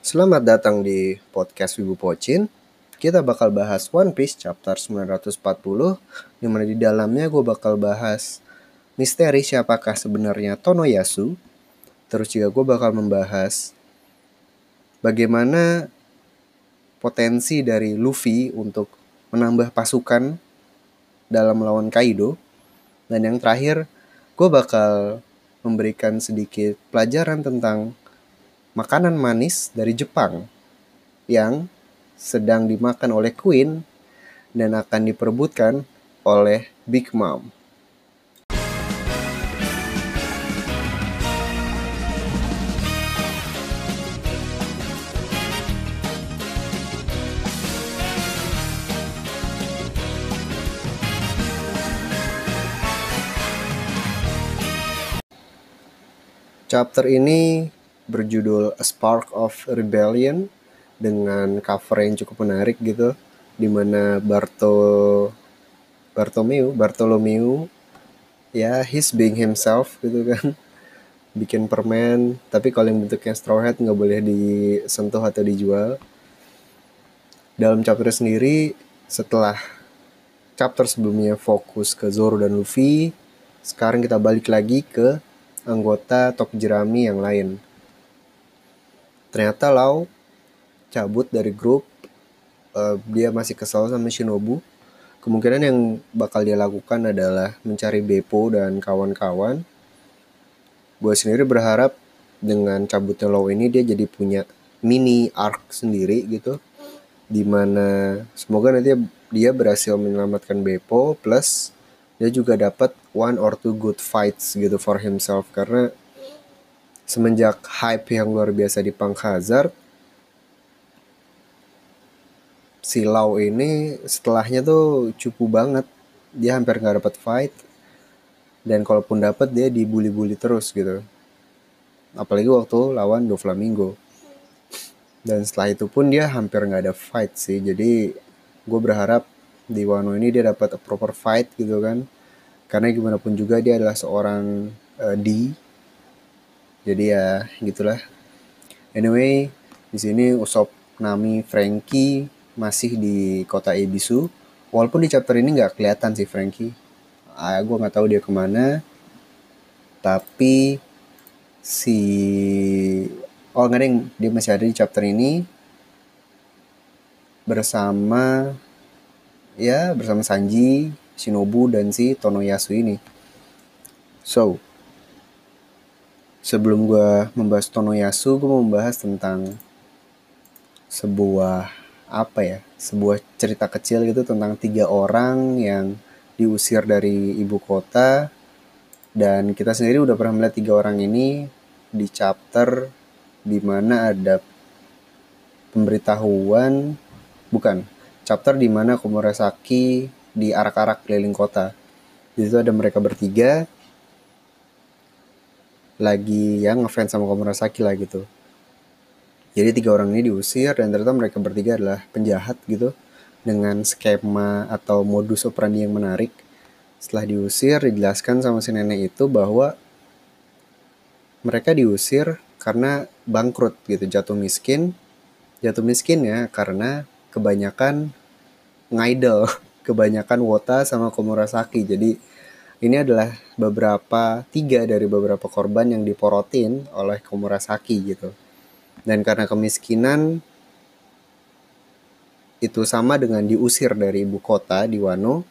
Selamat datang di podcast Wibu Pocin. Kita bakal bahas One Piece chapter 940 Di mana di dalamnya gue bakal bahas misteri siapakah sebenarnya Tonoyasu Terus juga gue bakal membahas bagaimana potensi dari Luffy untuk menambah pasukan dalam melawan Kaido Dan yang terakhir gue bakal memberikan sedikit pelajaran tentang makanan manis dari Jepang yang sedang dimakan oleh Queen dan akan diperebutkan oleh Big Mom. Chapter ini berjudul A Spark of Rebellion dengan cover yang cukup menarik gitu di mana Barto Bartomeu Bartolomeu ya he's being himself gitu kan. Bikin permen tapi kalau yang bentuknya straw hat nggak boleh disentuh atau dijual. Dalam chapter sendiri setelah chapter sebelumnya fokus ke Zoro dan Luffy sekarang kita balik lagi ke anggota top jerami yang lain ternyata Lau cabut dari grup uh, dia masih kesal sama Shinobu. Kemungkinan yang bakal dia lakukan adalah mencari Beppo dan kawan-kawan. Gue sendiri berharap dengan cabutnya Lau ini dia jadi punya mini arc sendiri gitu. Di mana semoga nanti dia berhasil menyelamatkan Beppo plus dia juga dapat one or two good fights gitu for himself. Karena semenjak hype yang luar biasa di Punk Hazard si Lau ini setelahnya tuh cupu banget. Dia hampir nggak dapat fight. Dan kalaupun dapat dia dibully-bully terus gitu. Apalagi waktu lawan Do Flamingo. Dan setelah itu pun dia hampir nggak ada fight sih. Jadi gue berharap di Wano ini dia dapat proper fight gitu kan. Karena gimana pun juga dia adalah seorang uh, D jadi ya gitulah. Anyway di sini Usop Nami Frankie masih di kota Ebisu. Walaupun di chapter ini nggak kelihatan sih Frankie. Ah, gue nggak tahu dia ke mana. Tapi si oh nggak yang dia masih ada di chapter ini. Bersama ya bersama Sanji, Shinobu dan si Tonoyasu ini. So, sebelum gue membahas Tonoyasu, gue mau membahas tentang sebuah apa ya, sebuah cerita kecil gitu tentang tiga orang yang diusir dari ibu kota dan kita sendiri udah pernah melihat tiga orang ini di chapter di mana ada pemberitahuan bukan chapter di mana Komurasaki di arak-arak keliling kota. Di situ ada mereka bertiga lagi yang ngefans sama Komurasaki lah gitu. Jadi tiga orang ini diusir dan ternyata mereka bertiga adalah penjahat gitu dengan skema atau modus operandi yang menarik. Setelah diusir dijelaskan sama si nenek itu bahwa mereka diusir karena bangkrut gitu, jatuh miskin. Jatuh miskin ya karena kebanyakan ngidol, kebanyakan wota sama Komurasaki. Jadi ini adalah beberapa tiga dari beberapa korban yang diporotin oleh Komurasaki gitu. Dan karena kemiskinan itu sama dengan diusir dari ibu kota di Wano.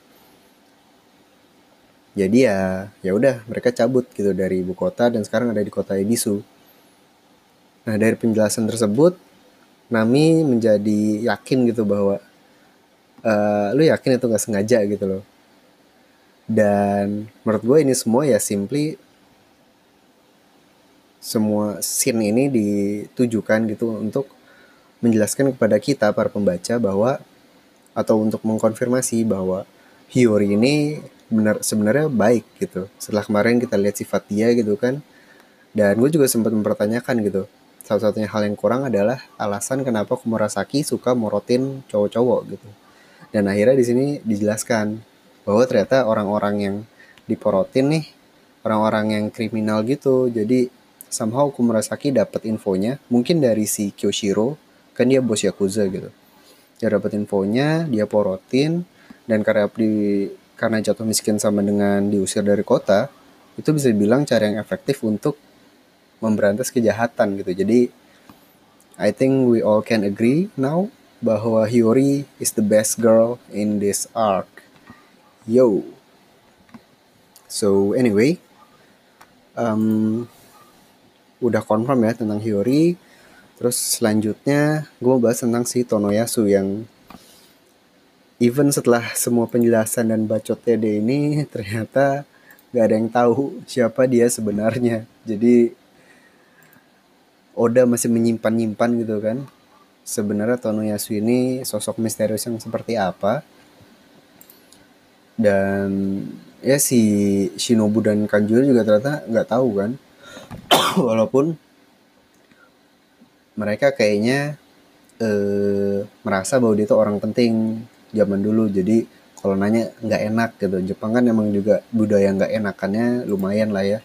Jadi ya ya udah mereka cabut gitu dari ibu kota dan sekarang ada di kota Ebisu. Nah, dari penjelasan tersebut Nami menjadi yakin gitu bahwa uh, lu yakin itu nggak sengaja gitu loh dan menurut gue ini semua ya simply semua scene ini ditujukan gitu untuk menjelaskan kepada kita para pembaca bahwa atau untuk mengkonfirmasi bahwa Hiyori ini benar sebenarnya baik gitu. Setelah kemarin kita lihat sifat dia gitu kan. Dan gue juga sempat mempertanyakan gitu. Salah satunya hal yang kurang adalah alasan kenapa Kumurasaki suka morotin cowok-cowok gitu. Dan akhirnya di sini dijelaskan bahwa ternyata orang-orang yang diporotin nih orang-orang yang kriminal gitu. Jadi somehow Kumurasaki dapat infonya. Mungkin dari si Kyoshiro kan dia bos Yakuza gitu. Dia dapat infonya dia porotin dan karena di karena jatuh miskin sama dengan diusir dari kota itu bisa dibilang cara yang efektif untuk memberantas kejahatan gitu. Jadi I think we all can agree now bahwa Hiyori is the best girl in this arc yo so anyway um, udah confirm ya tentang Hiyori Terus selanjutnya gue mau bahas tentang si Tonoyasu yang even setelah semua penjelasan dan bacotnya dia ini ternyata gak ada yang tahu siapa dia sebenarnya. Jadi Oda masih menyimpan-nyimpan gitu kan. Sebenarnya Tonoyasu ini sosok misterius yang seperti apa. Dan ya si Shinobu dan Kanjuro juga ternyata nggak tahu kan. Walaupun mereka kayaknya eh, merasa bahwa dia itu orang penting zaman dulu. Jadi kalau nanya nggak enak gitu. Jepang kan emang juga budaya nggak enakannya lumayan lah ya.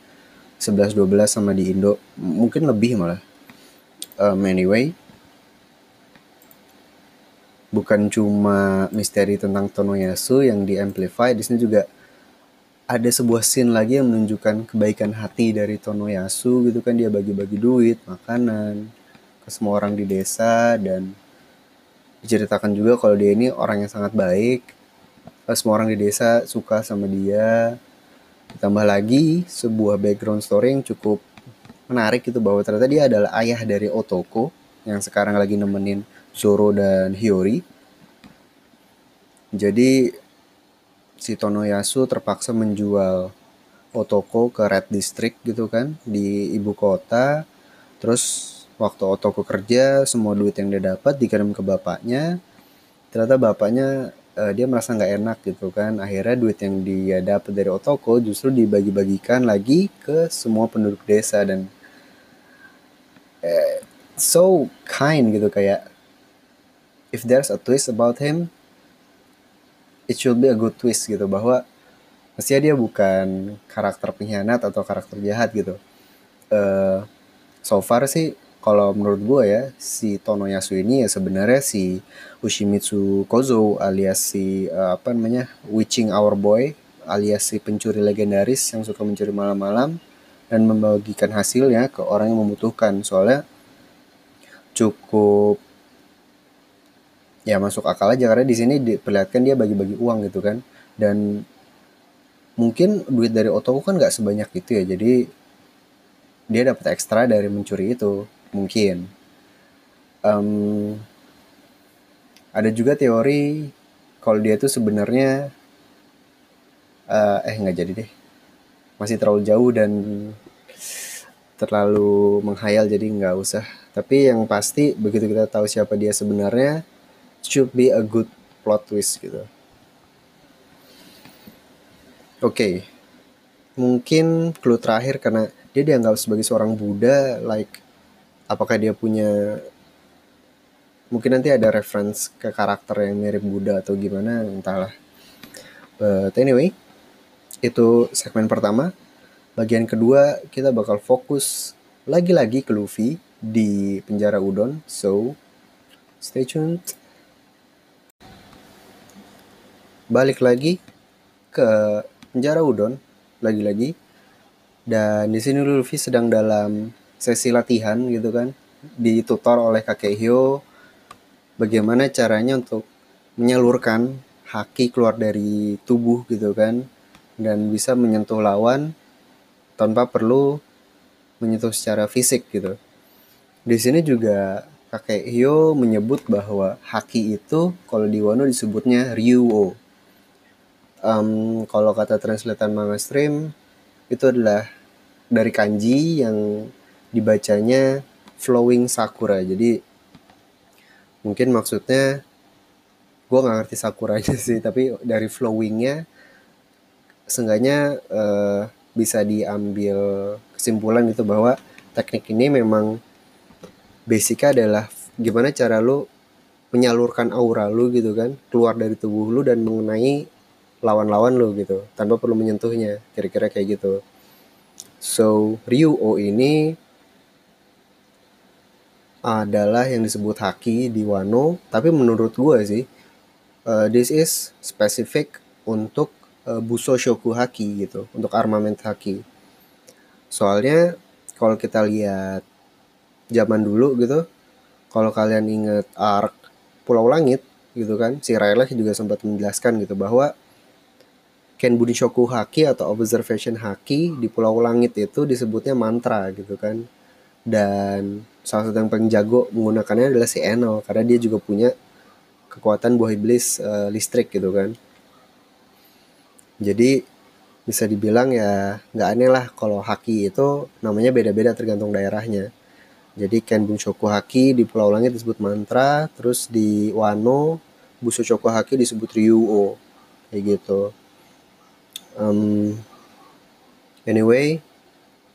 11-12 sama di Indo. Mungkin lebih malah. Um, anyway bukan cuma misteri tentang Tonoyasu yang di amplify di sini juga ada sebuah scene lagi yang menunjukkan kebaikan hati dari Tonoyasu gitu kan. Dia bagi-bagi duit makanan ke semua orang di desa dan diceritakan juga kalau dia ini orang yang sangat baik. Semua orang di desa suka sama dia. Ditambah lagi sebuah background story yang cukup menarik itu bahwa ternyata dia adalah ayah dari Otoko yang sekarang lagi nemenin Zoro dan Hiyori. Jadi si Tonoyasu terpaksa menjual Otoko ke Red District gitu kan di ibu kota. Terus waktu Otoko kerja semua duit yang dia dapat dikirim ke bapaknya. Ternyata bapaknya uh, dia merasa nggak enak gitu kan. Akhirnya duit yang dia dapat dari Otoko justru dibagi-bagikan lagi ke semua penduduk desa dan uh, so kind gitu kayak if there's a twist about him it should be a good twist gitu bahwa mestinya dia bukan karakter pengkhianat atau karakter jahat gitu. Uh, so far sih kalau menurut gue ya si Tonoyasu ini ya sebenarnya si Ushimitsu Kozo alias si uh, apa namanya Witching Our Boy alias si pencuri legendaris yang suka mencuri malam-malam dan membagikan hasilnya ke orang yang membutuhkan. Soalnya cukup ya masuk akal aja karena di sini diperlihatkan dia bagi-bagi uang gitu kan. Dan mungkin duit dari Otoko kan nggak sebanyak itu ya jadi dia dapat ekstra dari mencuri itu mungkin. Um, ada juga teori kalau dia tuh sebenarnya uh, eh nggak jadi deh. Masih terlalu jauh dan terlalu menghayal jadi nggak usah. Tapi yang pasti begitu kita tahu siapa dia sebenarnya should be a good plot twist gitu. Oke. Okay. mungkin clue terakhir karena dia dianggap sebagai seorang Buddha like apakah dia punya mungkin nanti ada reference ke karakter yang mirip Buddha atau gimana entahlah. But anyway itu segmen pertama. Bagian kedua kita bakal fokus lagi-lagi ke Luffy di penjara udon. So stay tuned balik lagi ke penjara udon lagi-lagi dan di sini Luffy sedang dalam sesi latihan gitu kan ditutor oleh kakek Hyo bagaimana caranya untuk menyalurkan haki keluar dari tubuh gitu kan dan bisa menyentuh lawan tanpa perlu menyentuh secara fisik gitu. Di sini juga kakek Hyo menyebut bahwa haki itu kalau di Wano disebutnya Ryuo. Um, kalau kata translatean manga stream itu adalah dari kanji yang dibacanya flowing sakura. Jadi mungkin maksudnya gue nggak ngerti sakuranya sih tapi dari flowingnya seenggaknya uh, bisa diambil kesimpulan gitu bahwa teknik ini memang basicnya adalah gimana cara lo menyalurkan aura lo gitu kan keluar dari tubuh lo dan mengenai lawan-lawan lo gitu tanpa perlu menyentuhnya kira-kira kayak gitu. So Ryuo ini adalah yang disebut haki di Wano tapi menurut gue sih uh, this is specific untuk uh, buso shoku haki gitu untuk armament haki. Soalnya kalau kita lihat zaman dulu gitu kalau kalian inget arc Pulau Langit gitu kan si Rayleigh juga sempat menjelaskan gitu bahwa Ken Bunishoku Haki atau Observation Haki di Pulau Langit itu disebutnya mantra gitu kan. Dan salah satu yang paling jago menggunakannya adalah si Enel karena dia juga punya kekuatan buah iblis uh, listrik gitu kan. Jadi bisa dibilang ya nggak aneh lah kalau haki itu namanya beda-beda tergantung daerahnya. Jadi Ken Bunshoku Haki di Pulau Langit disebut mantra terus di Wano Busushoku Haki disebut Ryuo kayak gitu um, anyway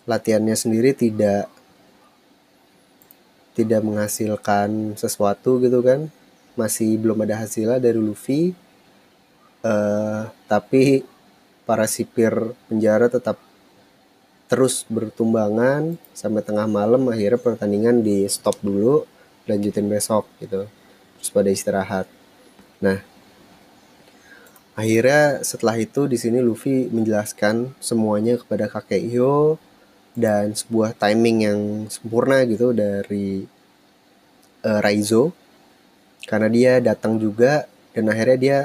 latihannya sendiri tidak tidak menghasilkan sesuatu gitu kan. Masih belum ada hasilnya dari Luffy. Uh, tapi para sipir penjara tetap terus bertumbangan sampai tengah malam. Akhirnya pertandingan di stop dulu lanjutin besok gitu. Terus pada istirahat. Nah akhirnya setelah itu di sini Luffy menjelaskan semuanya kepada kakek Hyo dan sebuah timing yang sempurna gitu dari uh, Raizo. Karena dia datang juga dan akhirnya dia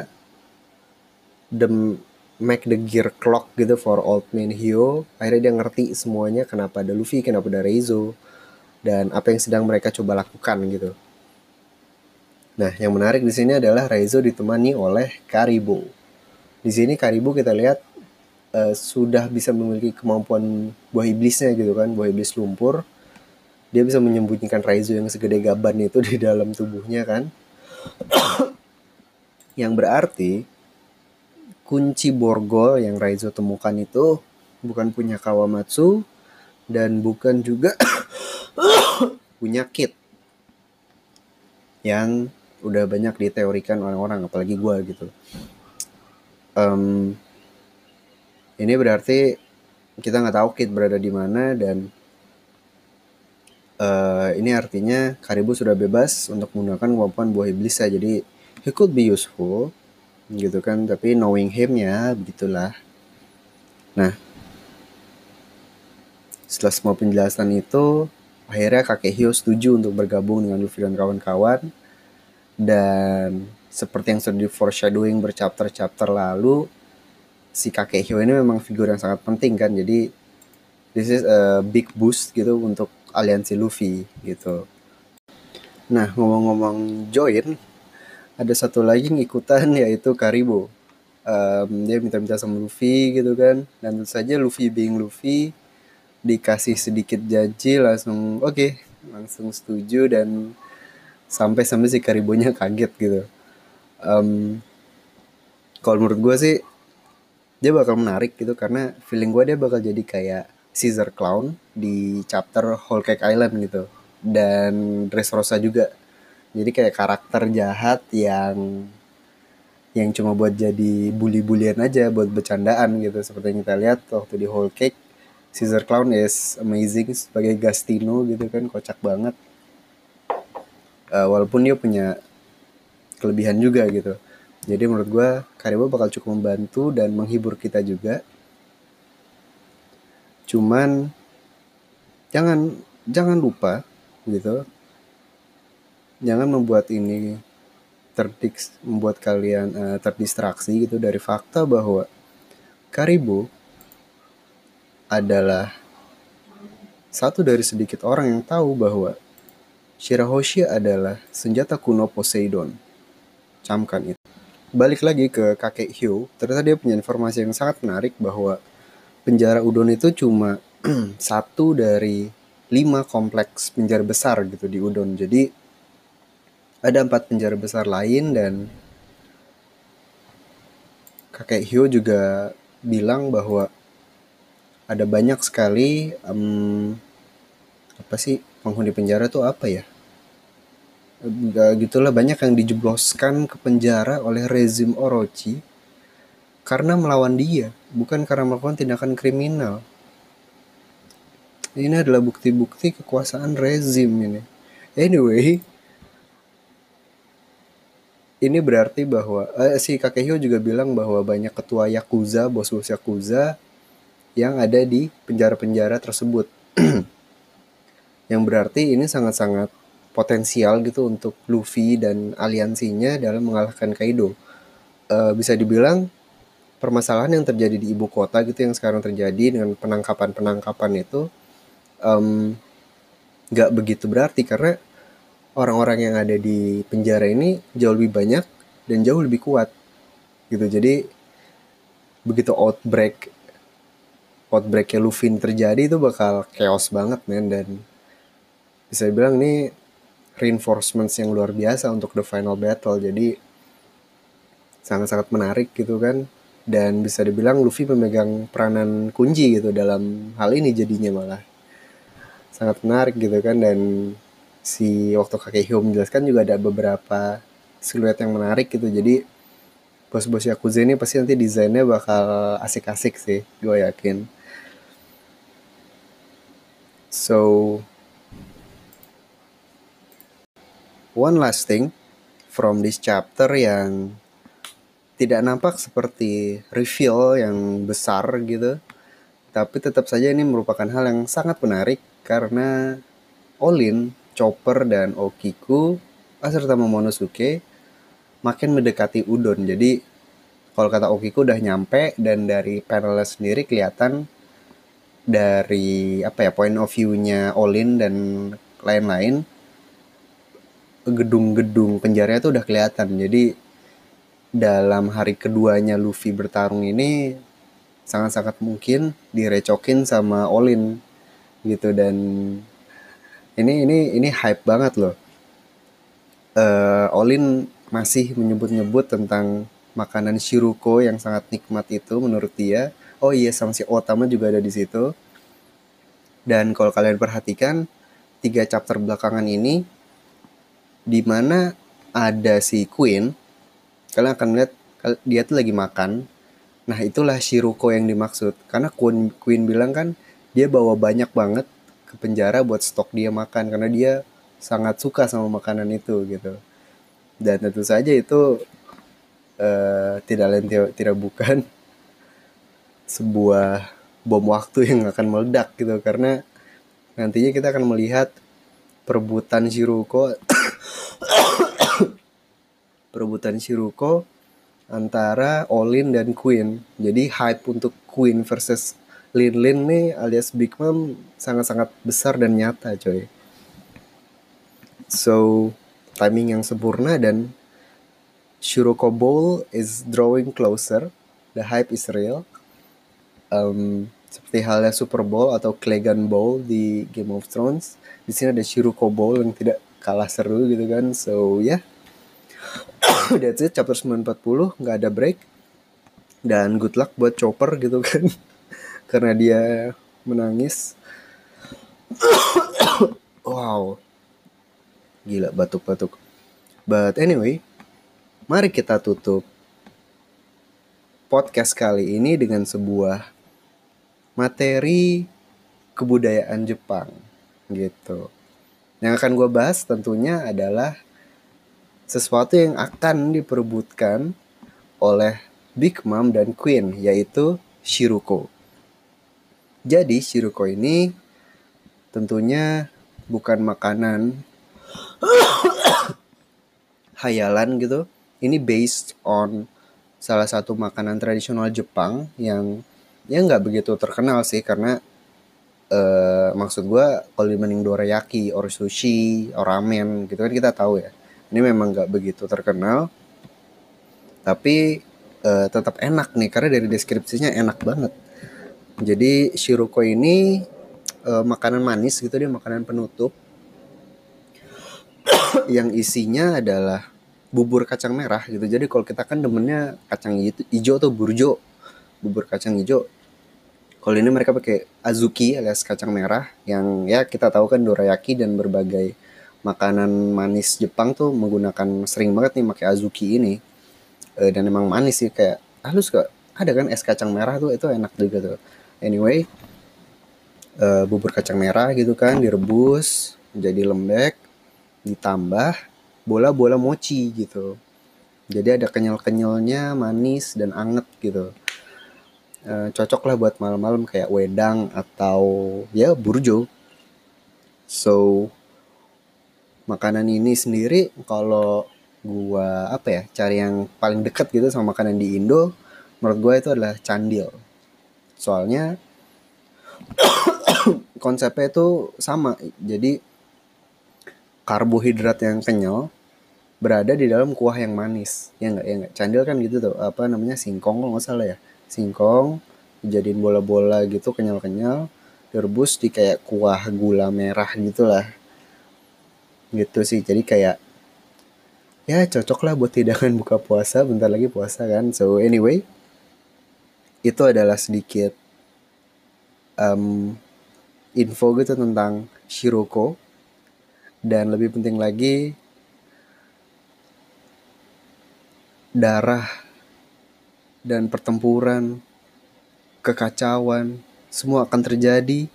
the make the gear clock gitu for old man Hyo. Akhirnya dia ngerti semuanya kenapa ada Luffy kenapa ada Raizo dan apa yang sedang mereka coba lakukan gitu. Nah yang menarik di sini adalah Raizo ditemani oleh Karibo di sini Karibo kita lihat uh, sudah bisa memiliki kemampuan buah iblisnya gitu kan buah iblis lumpur. Dia bisa menyembunyikan Raizo yang segede gaban itu di dalam tubuhnya kan. Yang berarti kunci borgol yang Raizo temukan itu bukan punya Kawamatsu dan bukan juga punya Kit yang udah banyak diteorikan orang-orang apalagi gue gitu um, ini berarti kita nggak tahu Kit berada di mana dan uh, ini artinya Karibu sudah bebas untuk menggunakan kemampuan buah iblis ya. Jadi he could be useful gitu kan tapi knowing him ya begitulah. Nah setelah semua penjelasan itu akhirnya kakek Hyo setuju untuk bergabung dengan Luffy dan kawan-kawan. Dan seperti yang sudah di foreshadowing berchapter-chapter lalu si kakek Hyo ini memang figur yang sangat penting kan. Jadi this is a big boost gitu untuk aliansi Luffy gitu. Nah ngomong-ngomong join ada satu lagi yang ikutan yaitu Karibo. Um, dia minta-minta sama Luffy gitu kan. Dan tentu saja Luffy being Luffy dikasih sedikit janji langsung oke okay, langsung setuju dan sampai sampai si Karibonya kaget gitu um, kalau menurut gue sih dia bakal menarik gitu karena feeling gue dia bakal jadi kayak Caesar Clown di chapter Whole Cake Island gitu. Dan Dressrosa juga. Jadi kayak karakter jahat yang yang cuma buat jadi bully-bullyan aja buat bercandaan gitu. Seperti yang kita lihat waktu di Whole Cake Caesar Clown is amazing sebagai Gastino gitu kan kocak banget. Uh, walaupun dia punya kelebihan juga gitu jadi menurut gue Karibo bakal cukup membantu dan menghibur kita juga. Cuman jangan jangan lupa gitu. Jangan membuat ini terdik membuat kalian uh, terdistraksi gitu dari fakta bahwa Karibo adalah satu dari sedikit orang yang tahu bahwa Shirahoshi adalah senjata kuno Poseidon. Camkan itu balik lagi ke kakek Hugh, ternyata dia punya informasi yang sangat menarik bahwa penjara Udon itu cuma satu dari lima kompleks penjara besar gitu di Udon. Jadi ada empat penjara besar lain dan kakek Hyo juga bilang bahwa ada banyak sekali um, apa sih penghuni penjara tuh apa ya gitulah banyak yang dijebloskan ke penjara oleh rezim Orochi karena melawan dia, bukan karena melakukan tindakan kriminal. Ini adalah bukti-bukti kekuasaan rezim ini. anyway ini berarti bahwa eh, si Kakehyo juga bilang bahwa banyak ketua yakuza, bos-bos yakuza yang ada di penjara-penjara tersebut. yang berarti ini sangat-sangat potensial gitu untuk Luffy dan aliansinya dalam mengalahkan Kaido. Uh, bisa dibilang permasalahan yang terjadi di ibu kota gitu yang sekarang terjadi dengan penangkapan-penangkapan itu nggak um, begitu berarti karena orang-orang yang ada di penjara ini jauh lebih banyak dan jauh lebih kuat gitu jadi begitu outbreak outbreaknya Luffy terjadi itu bakal chaos banget men dan bisa dibilang ini reinforcements yang luar biasa untuk the final battle. Jadi sangat-sangat menarik gitu kan. Dan bisa dibilang Luffy memegang peranan kunci gitu dalam hal ini jadinya malah. Sangat menarik gitu kan. Dan si waktu kakek Hyo menjelaskan juga ada beberapa siluet yang menarik gitu. Jadi bos-bos Yakuza ini pasti nanti desainnya bakal asik-asik sih gue yakin. So one last thing from this chapter yang tidak nampak seperti reveal yang besar gitu tapi tetap saja ini merupakan hal yang sangat menarik karena Olin Chopper dan Okiku serta Momonosuke makin mendekati Udon. Jadi kalau kata Okiku udah nyampe dan dari panelnya sendiri kelihatan dari apa ya point of view-nya Olin dan lain-lain gedung-gedung penjara itu udah kelihatan. Jadi dalam hari keduanya Luffy bertarung ini sangat-sangat mungkin direcokin sama Olin gitu dan ini ini ini hype banget loh. Uh, Olin masih menyebut-nyebut tentang makanan Shiruko yang sangat nikmat itu menurut dia. Oh iya sama si Otama juga ada di situ. Dan kalau kalian perhatikan tiga chapter belakangan ini di mana ada si Queen, kalian akan lihat dia tuh lagi makan. Nah itulah Shiruko yang dimaksud. Karena Queen, Queen bilang kan dia bawa banyak banget ke penjara buat stok dia makan karena dia sangat suka sama makanan itu gitu dan tentu saja itu uh, tidak lain tidak bukan sebuah bom waktu yang akan meledak gitu karena nantinya kita akan melihat perebutan Shiruko perebutan Shiruko antara Olin dan Queen jadi hype untuk Queen versus Lin Lin nih alias Big Mom sangat-sangat besar dan nyata coy. So timing yang sempurna dan Shuroko Bowl is drawing closer. The hype is real. Um, seperti halnya Super Bowl atau Clegane Bowl di Game of Thrones. Di sini ada Shuroko Bowl yang tidak kalah seru gitu kan. So ya, yeah. that's it. Chapter 940 nggak ada break. Dan good luck buat Chopper gitu kan karena dia menangis. wow. Gila batuk-batuk. But anyway, mari kita tutup podcast kali ini dengan sebuah materi kebudayaan Jepang gitu. Yang akan gue bahas tentunya adalah sesuatu yang akan diperebutkan oleh Big Mom dan Queen yaitu Shiruko. Jadi Shiruko ini tentunya bukan makanan hayalan gitu. Ini based on salah satu makanan tradisional Jepang yang ya nggak begitu terkenal sih karena uh, maksud gue kalau dibanding dorayaki, or sushi, or ramen gitu kan kita tahu ya. Ini memang nggak begitu terkenal, tapi uh, tetap enak nih karena dari deskripsinya enak banget jadi shiruko ini uh, makanan manis gitu dia makanan penutup yang isinya adalah bubur kacang merah gitu. Jadi kalau kita kan demennya kacang hijau atau burjo, bubur kacang hijau. Kalau ini mereka pakai azuki alias kacang merah yang ya kita tahu kan dorayaki dan berbagai makanan manis Jepang tuh menggunakan sering banget nih pakai azuki ini. E, dan emang manis sih kayak halus kok. Ada kan es kacang merah tuh itu enak juga tuh anyway uh, bubur kacang merah gitu kan direbus jadi lembek ditambah bola-bola mochi gitu jadi ada kenyal-kenyalnya manis dan anget gitu e, cocok lah buat malam-malam kayak wedang atau ya burjo. So makanan ini sendiri kalau gua apa ya cari yang paling dekat gitu sama makanan di Indo menurut gua itu adalah candil. Soalnya konsepnya itu sama. Jadi karbohidrat yang kenyal berada di dalam kuah yang manis. Ya nggak ya nggak? Candil kan gitu tuh apa namanya singkong kalau nggak salah ya singkong dijadiin bola-bola gitu kenyal-kenyal direbus di kayak kuah gula merah gitulah. Gitu sih jadi kayak ya cocok lah buat hidangan buka puasa bentar lagi puasa kan. So anyway itu adalah sedikit um, info gitu tentang Shiroko. Dan lebih penting lagi darah dan pertempuran kekacauan semua akan terjadi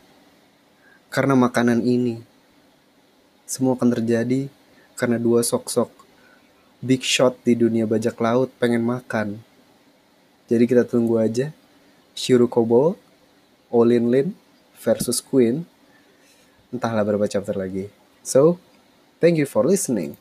karena makanan ini semua akan terjadi karena dua sok-sok big shot di dunia bajak laut pengen makan. Jadi kita tunggu aja. Shirukobo, Olin Lin versus Queen. Entahlah berapa chapter lagi. So, thank you for listening.